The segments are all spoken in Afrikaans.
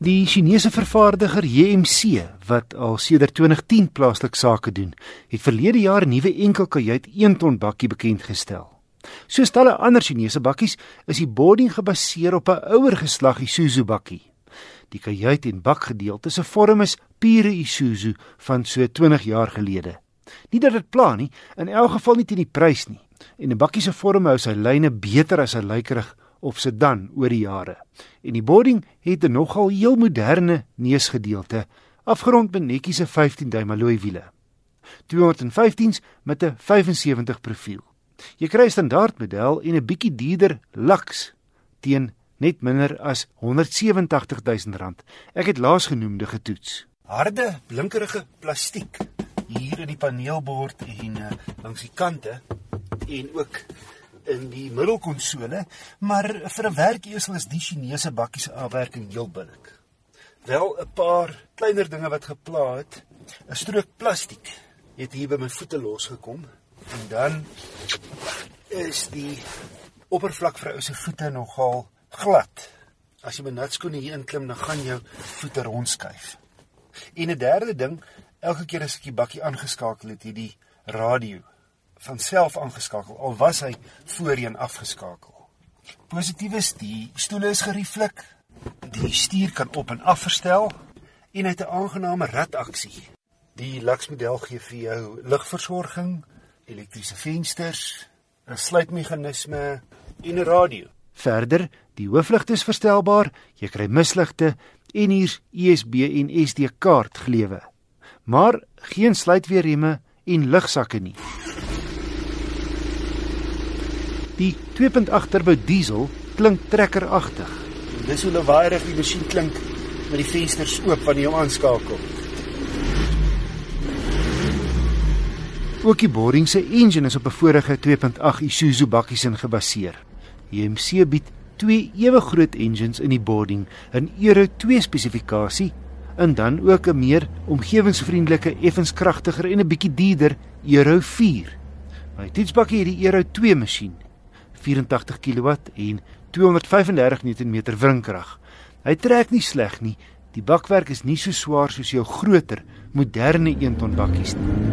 Die Chinese vervaardiger JMC wat al sedert 2010 plaaslik sake doen, het verlede jaar 'n nuwe enkelkajuit 1 ton bakkie bekend gestel. Soos talle ander Chinese bakkies is die boarding gebaseer op 'n ouer geslag Isuzu bakkie. Die kajuit en bakgedeelte se vorm is pure Isuzu van so 20 jaar gelede. Nie dat dit pla nie, in elk geval nie teen die prys nie. En 'n bakkie se vorm hou sy lyne beter as 'n lykerig of sedan oor die jare. En die boarding het 'n nogal heel moderne neusgedeelte, afgerond met netjiese 15-duim alloy wiele. 215s met 'n 75 profiel. Jy kry 'n standaard model en 'n bietjie duurder Lux teen net minder as 187000 rand. Ek het laasgenoemde getoets. Harde, blinkerige plastiek hier in die paneelbord en uh, langs die kante en ook in die middelkonsole, maar vir 'n werkesel is die Chinese bakkie se afwerking heel billik. Wel 'n paar kleiner dinge wat gepla het. 'n Strook plastiek het hier by my voete losgekom en dan is die oppervlak vir ou se voete nogal glad. As jy met natskoene hier inklim, dan gaan jou voete rondskuif. En 'n derde ding, elke keer as ek die bakkie aangeskakel het, het die radio van self aangeskakel al was hy voorheen afgeskakel. Positief is die stoele is gerieflik. Die stuur kan op en af verstel en hy het 'n aangename rataksie. Die Lux model gee vir jou ligversorging, elektriese vensters, 'n sluitmeganisme en 'n radio. Verder, die hoofligte is verstelbaar, jy kry misligte en hier's USB en SD kaart gelewe. Maar geen sluitweerremme en lugsakke nie. Die 2.8 turbo diesel klink trekkeragtig. Dis hoe lawaaierig die masjien klink met die vensters oop wanneer jy hom aanskakel. Ook die boring se engine is op 'n vorige 2.8 Isuzu bakkies in gebaseer. JMC bied twee ewe groot engines in die boarding in Euro 2 spesifikasie en dan ook 'n meer omgewingsvriendelike, effens kragtiger en 'n bietjie duurder Euro 4. My toetsbakkie het die Euro 2 masjien 84 kW en 235 Nm wringkrag. Hy trek nie sleg nie. Die bakwerk is nie so swaar soos jou groter, moderne 1 ton bakkies nie.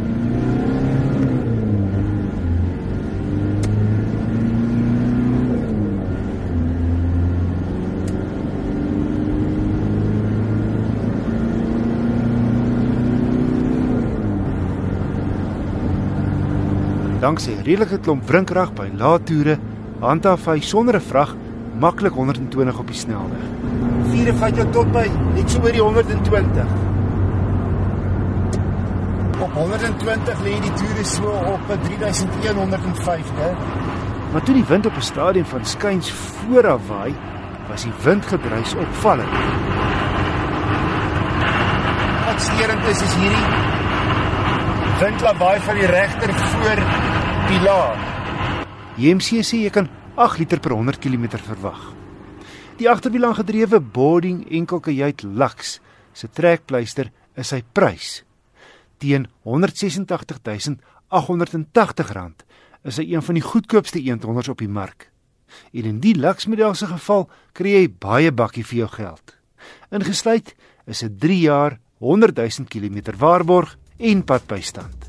Danksy 'n redelike klomp wringkrag by lae toere handhaaf hy sonder 'n vrag maklik 120 op die snelweg. Vier vat jou tot by net so oor die 120. Op 120 lê die toere so op 3150. Maar toe die wind op 'n stadium van skuins vooraf waai, was die windgedruis opvallend. Wat sterend is is hierdie windlawaai van die regter voor pilaar. JMC sê jy kan 8 liter per 100 km verwag. Die agterwiel aangedrewe boarding enkelkajuit Lux se trekpleister is sy prys. Teen R186880 is hy een van die goedkoopste 100s op die mark. En in die Lux model se geval kry jy baie bakkie vir jou geld. Ingesluit is 'n 3 jaar 100 000 km waarborg en padbystand.